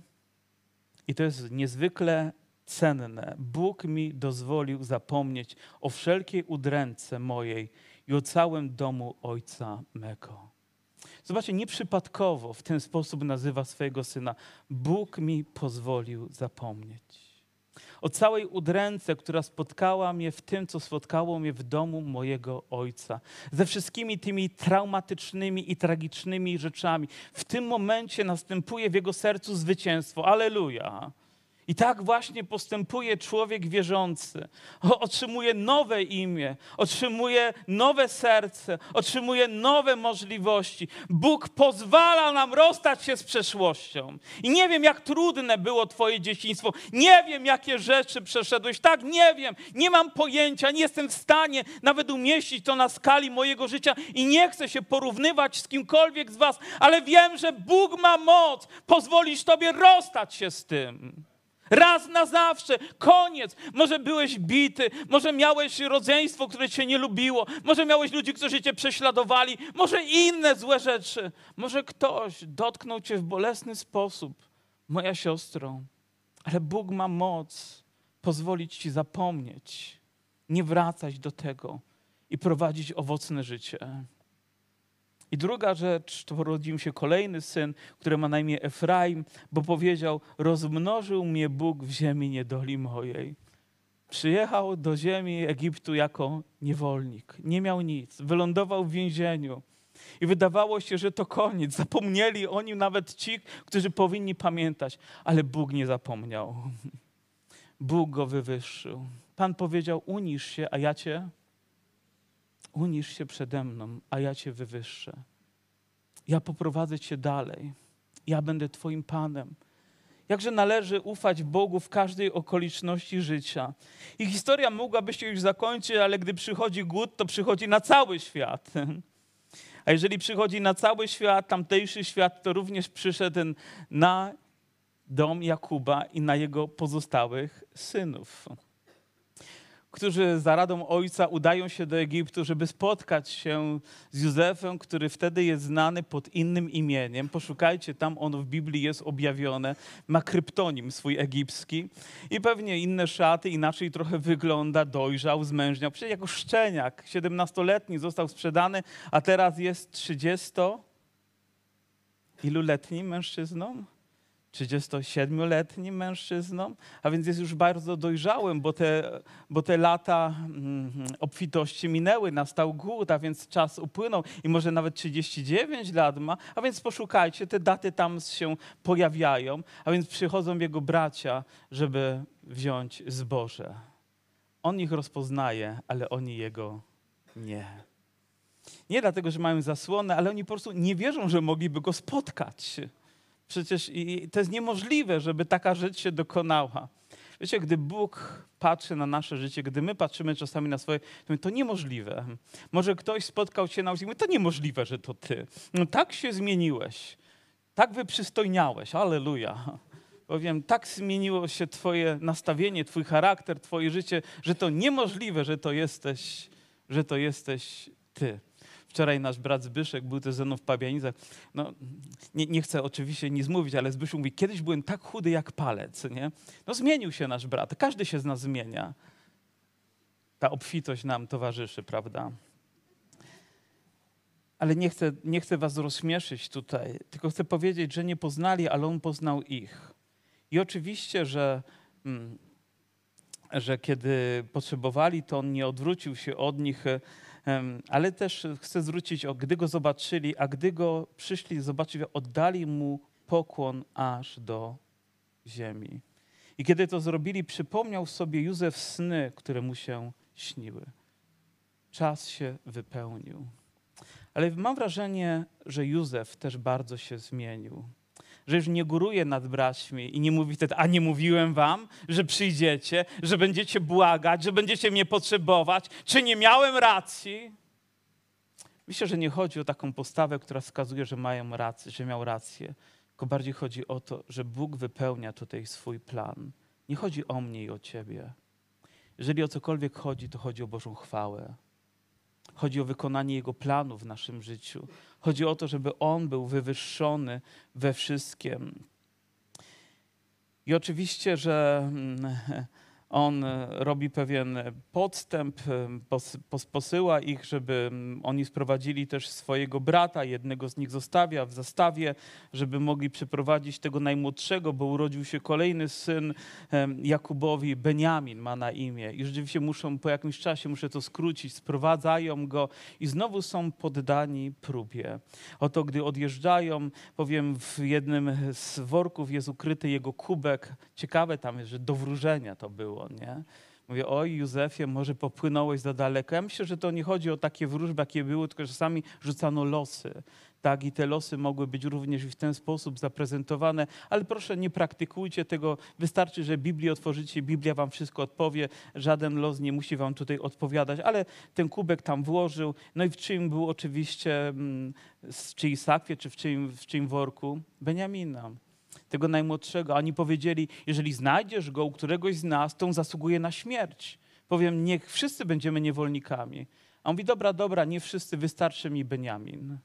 i to jest niezwykle cenne, Bóg mi dozwolił zapomnieć o wszelkiej udręce mojej i o całym domu ojca mego. Zobaczcie, nieprzypadkowo w ten sposób nazywa swojego syna. Bóg mi pozwolił zapomnieć o całej udręce, która spotkała mnie w tym, co spotkało mnie w domu mojego ojca. Ze wszystkimi tymi traumatycznymi i tragicznymi rzeczami. W tym momencie następuje w jego sercu zwycięstwo. Aleluja. I tak właśnie postępuje człowiek wierzący. Otrzymuje nowe imię, otrzymuje nowe serce, otrzymuje nowe możliwości. Bóg pozwala nam rozstać się z przeszłością. I nie wiem, jak trudne było Twoje dzieciństwo, nie wiem, jakie rzeczy przeszedłeś. Tak, nie wiem, nie mam pojęcia, nie jestem w stanie nawet umieścić to na skali mojego życia i nie chcę się porównywać z kimkolwiek z Was, ale wiem, że Bóg ma moc pozwolić Tobie rozstać się z tym. Raz na zawsze, koniec. Może byłeś bity, może miałeś rodzeństwo, które cię nie lubiło, może miałeś ludzi, którzy cię prześladowali, może inne złe rzeczy. Może ktoś dotknął cię w bolesny sposób, moja siostro, ale Bóg ma moc pozwolić ci zapomnieć, nie wracać do tego i prowadzić owocne życie. I druga rzecz, to urodził się kolejny syn, który ma na imię Efraim, bo powiedział: Rozmnożył mnie Bóg w ziemi niedoli mojej. Przyjechał do ziemi Egiptu jako niewolnik. Nie miał nic. Wylądował w więzieniu. I wydawało się, że to koniec. Zapomnieli o nim nawet ci, którzy powinni pamiętać. Ale Bóg nie zapomniał. Bóg go wywyższył. Pan powiedział: Unisz się, a ja cię unisz się przede mną, a ja cię wywyższę. Ja poprowadzę cię dalej. Ja będę Twoim Panem. Jakże należy ufać Bogu w każdej okoliczności życia. I historia mogłaby się już zakończyć, ale gdy przychodzi głód, to przychodzi na cały świat. A jeżeli przychodzi na cały świat, tamtejszy świat, to również przyszedł na dom Jakuba i na jego pozostałych synów którzy za radą ojca udają się do Egiptu, żeby spotkać się z Józefem, który wtedy jest znany pod innym imieniem. Poszukajcie, tam on w Biblii jest objawione. Ma kryptonim swój egipski i pewnie inne szaty, inaczej trochę wygląda, dojrzał, zmężniał. Przecież jako szczeniak, 17-letni został sprzedany, a teraz jest 30 iluletnim mężczyzną? 37-letnim mężczyzną, a więc jest już bardzo dojrzałym, bo te, bo te lata mm, obfitości minęły, nastał głód, a więc czas upłynął i może nawet 39 lat ma, a więc poszukajcie, te daty tam się pojawiają, a więc przychodzą jego bracia, żeby wziąć zboże. On ich rozpoznaje, ale oni jego nie. Nie dlatego, że mają zasłonę, ale oni po prostu nie wierzą, że mogliby go spotkać. Przecież to jest niemożliwe, żeby taka rzecz się dokonała. Wiecie, gdy Bóg patrzy na nasze życie, gdy my patrzymy czasami na swoje, to mówię, to niemożliwe. Może ktoś spotkał się na ulicy i mówi, to niemożliwe, że to ty. No tak się zmieniłeś, tak wyprzystojniałeś, aleluja. Powiem, tak zmieniło się twoje nastawienie, twój charakter, twoje życie, że to niemożliwe, że to jesteś, że to jesteś ty. Wczoraj nasz brat Zbyszek był też ze mną w Pabianicach. No, nie, nie, chcę oczywiście nic mówić, ale Zbyszek mówi, kiedyś byłem tak chudy jak palec, nie? No zmienił się nasz brat, każdy się z nas zmienia. Ta obfitość nam towarzyszy, prawda? Ale nie chcę, nie chcę was rozśmieszyć tutaj, tylko chcę powiedzieć, że nie poznali, ale on poznał ich. I oczywiście, że... Hmm, że kiedy potrzebowali, to on nie odwrócił się od nich Ale też chcę zwrócić, o, gdy go zobaczyli, a gdy go przyszli zobaczyć, oddali mu pokłon aż do ziemi. I kiedy to zrobili, przypomniał sobie Józef sny, które mu się śniły. Czas się wypełnił. Ale mam wrażenie, że Józef też bardzo się zmienił. Że już nie góruje nad braćmi i nie mówi wtedy, a nie mówiłem wam, że przyjdziecie, że będziecie błagać, że będziecie mnie potrzebować, czy nie miałem racji? Myślę, że nie chodzi o taką postawę, która wskazuje, że mają rację, że miał rację, tylko bardziej chodzi o to, że Bóg wypełnia tutaj swój plan. Nie chodzi o mnie i o ciebie. Jeżeli o cokolwiek chodzi, to chodzi o Bożą chwałę. Chodzi o wykonanie Jego planu w naszym życiu. Chodzi o to, żeby On był wywyższony we wszystkim. I oczywiście, że mm, on e, robi pewien podstęp, e, posyła ich, żeby oni sprowadzili też swojego brata, jednego z nich zostawia w zastawie, żeby mogli przeprowadzić tego najmłodszego, bo urodził się kolejny syn Jakubowi, Beniamin ma na imię. I rzeczywiście muszą, po jakimś czasie, muszę to skrócić, sprowadzają go i znowu są poddani próbie. Oto gdy odjeżdżają, powiem, w jednym z worków jest ukryty jego kubek. Ciekawe tam jest, że do wróżenia to było nie? Mówię, oj Józefie, może popłynąłeś za daleko. Ja myślę, że to nie chodzi o takie wróżby, jakie były, tylko czasami rzucano losy. Tak, i te losy mogły być również w ten sposób zaprezentowane, ale proszę nie praktykujcie tego. Wystarczy, że Biblię otworzycie, Biblia wam wszystko odpowie, żaden los nie musi wam tutaj odpowiadać, ale ten kubek tam włożył. No i w czyim był oczywiście, mm, czy Isakwie, czy w czyim, w czyim worku? Beniamina tego najmłodszego. Oni powiedzieli, jeżeli znajdziesz go u któregoś z nas, to on zasługuje na śmierć. Powiem, niech wszyscy będziemy niewolnikami. A on mówi, dobra, dobra, nie wszyscy, wystarczy mi Beniamin.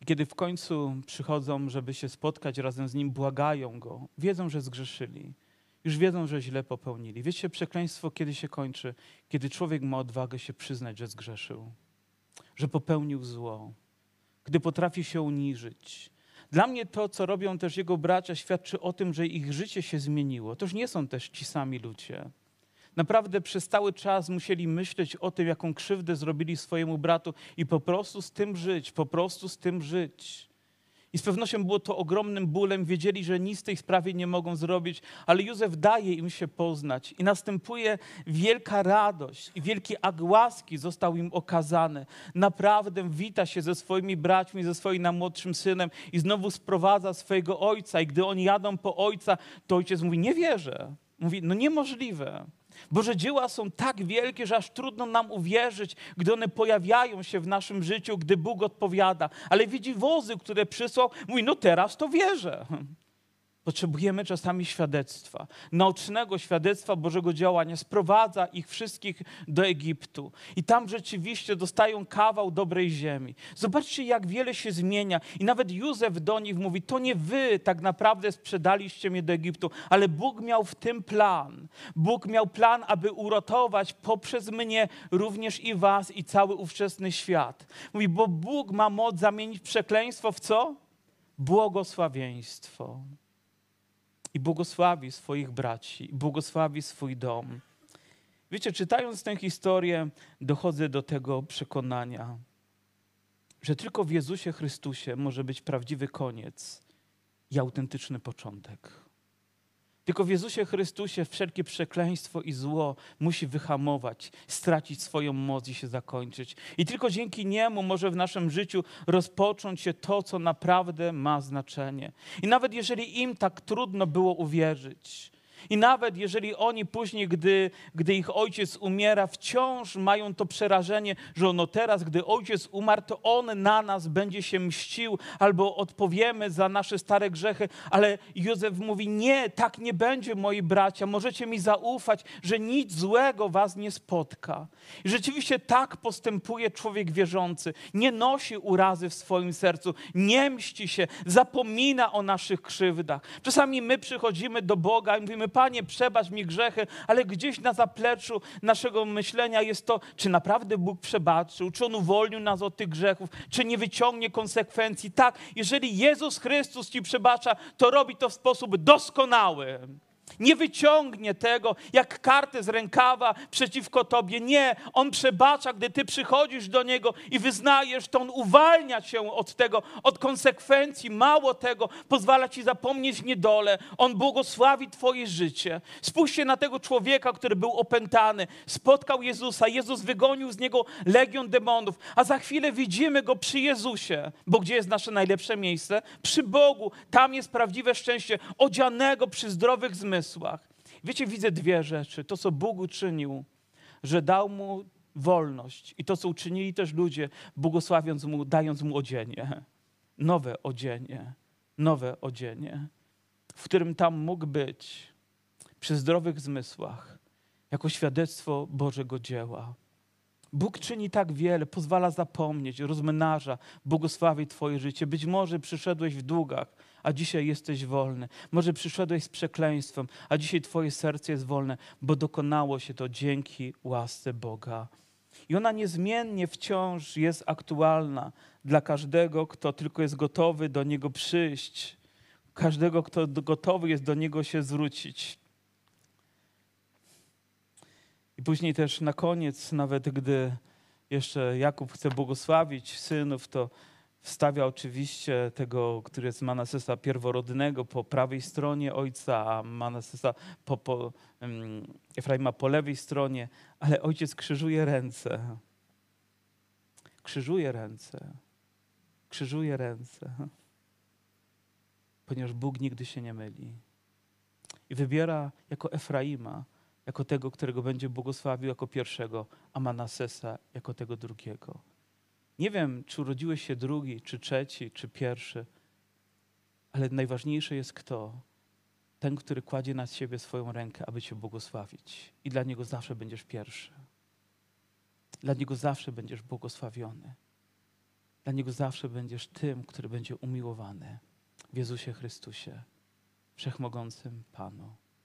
I kiedy w końcu przychodzą, żeby się spotkać razem z nim, błagają go, wiedzą, że zgrzeszyli. Już wiedzą, że źle popełnili. Wiecie, przekleństwo kiedy się kończy? Kiedy człowiek ma odwagę się przyznać, że zgrzeszył, że popełnił zło, gdy potrafi się uniżyć, dla mnie to, co robią też jego bracia, świadczy o tym, że ich życie się zmieniło. To już nie są też ci sami ludzie. Naprawdę przez cały czas musieli myśleć o tym, jaką krzywdę zrobili swojemu bratu i po prostu z tym żyć, po prostu z tym żyć. I z pewnością było to ogromnym bólem. Wiedzieli, że nic w tej sprawie nie mogą zrobić, ale Józef daje im się poznać. I następuje wielka radość i wielki akt łaski został im okazany. Naprawdę wita się ze swoimi braćmi, ze swoim najmłodszym synem i znowu sprowadza swojego ojca. I gdy oni jadą po ojca, to ojciec mówi, nie wierzę. Mówi, no niemożliwe. Boże dzieła są tak wielkie, że aż trudno nam uwierzyć, gdy one pojawiają się w naszym życiu, gdy Bóg odpowiada. Ale widzi wozy, które przysłał, mówi, no teraz to wierzę. Potrzebujemy czasami świadectwa, naocznego świadectwa Bożego działania. Sprowadza ich wszystkich do Egiptu i tam rzeczywiście dostają kawał dobrej ziemi. Zobaczcie, jak wiele się zmienia. I nawet Józef do nich mówi: To nie wy tak naprawdę sprzedaliście mnie do Egiptu, ale Bóg miał w tym plan. Bóg miał plan, aby uratować poprzez mnie również i was, i cały ówczesny świat. Mówi, bo Bóg ma moc zamienić przekleństwo w co? Błogosławieństwo i błogosławi swoich braci, i błogosławi swój dom. Wiecie, czytając tę historię, dochodzę do tego przekonania, że tylko w Jezusie Chrystusie może być prawdziwy koniec i autentyczny początek. Tylko w Jezusie Chrystusie wszelkie przekleństwo i zło musi wyhamować, stracić swoją moc i się zakończyć. I tylko dzięki Niemu może w naszym życiu rozpocząć się to, co naprawdę ma znaczenie. I nawet jeżeli im tak trudno było uwierzyć, i nawet jeżeli oni później, gdy, gdy ich ojciec umiera, wciąż mają to przerażenie, że ono teraz, gdy ojciec umarł, to on na nas będzie się mścił albo odpowiemy za nasze stare grzechy. Ale Józef mówi: Nie, tak nie będzie, moi bracia. Możecie mi zaufać, że nic złego was nie spotka. I rzeczywiście tak postępuje człowiek wierzący. Nie nosi urazy w swoim sercu, nie mści się, zapomina o naszych krzywdach. Czasami my przychodzimy do Boga i mówimy: Panie, przebacz mi grzechy, ale gdzieś na zapleczu naszego myślenia jest to, czy naprawdę Bóg przebaczył, czy On uwolnił nas od tych grzechów, czy nie wyciągnie konsekwencji. Tak, jeżeli Jezus Chrystus Ci przebacza, to robi to w sposób doskonały. Nie wyciągnie tego jak kartę z rękawa przeciwko tobie. Nie, on przebacza, gdy ty przychodzisz do niego i wyznajesz, to on uwalnia cię od tego, od konsekwencji. Mało tego, pozwala ci zapomnieć niedolę. On błogosławi twoje życie. Spójrzcie na tego człowieka, który był opętany, spotkał Jezusa. Jezus wygonił z niego legion demonów, a za chwilę widzimy go przy Jezusie. Bo gdzie jest nasze najlepsze miejsce? Przy Bogu. Tam jest prawdziwe szczęście, odzianego przy zdrowych zmysłach. Wiecie, widzę dwie rzeczy. To, co Bóg uczynił, że dał mu wolność i to, co uczynili też ludzie, błogosławiąc mu, dając mu odzienie. Nowe odzienie, nowe odzienie, w którym tam mógł być przy zdrowych zmysłach, jako świadectwo Bożego dzieła. Bóg czyni tak wiele, pozwala zapomnieć, rozmnaża, błogosławi Twoje życie. Być może przyszedłeś w długach, a dzisiaj jesteś wolny. Może przyszedłeś z przekleństwem, a dzisiaj Twoje serce jest wolne, bo dokonało się to dzięki łasce Boga. I ona niezmiennie wciąż jest aktualna dla każdego, kto tylko jest gotowy do Niego przyjść, każdego, kto gotowy jest do Niego się zwrócić. I później też na koniec, nawet gdy jeszcze Jakub chce błogosławić synów, to wstawia oczywiście tego, który jest Manasesa pierworodnego po prawej stronie ojca, a Manasesa po, po, Efraima po lewej stronie, ale ojciec krzyżuje ręce. Krzyżuje ręce. Krzyżuje ręce. Ponieważ Bóg nigdy się nie myli. I wybiera jako Efraima, jako tego, którego będzie błogosławił jako pierwszego, a Manasesa jako tego drugiego. Nie wiem, czy urodziłeś się drugi, czy trzeci, czy pierwszy, ale najważniejsze jest kto? Ten, który kładzie na siebie swoją rękę, aby cię błogosławić. I dla niego zawsze będziesz pierwszy. Dla niego zawsze będziesz błogosławiony. Dla niego zawsze będziesz tym, który będzie umiłowany w Jezusie Chrystusie, wszechmogącym Panu.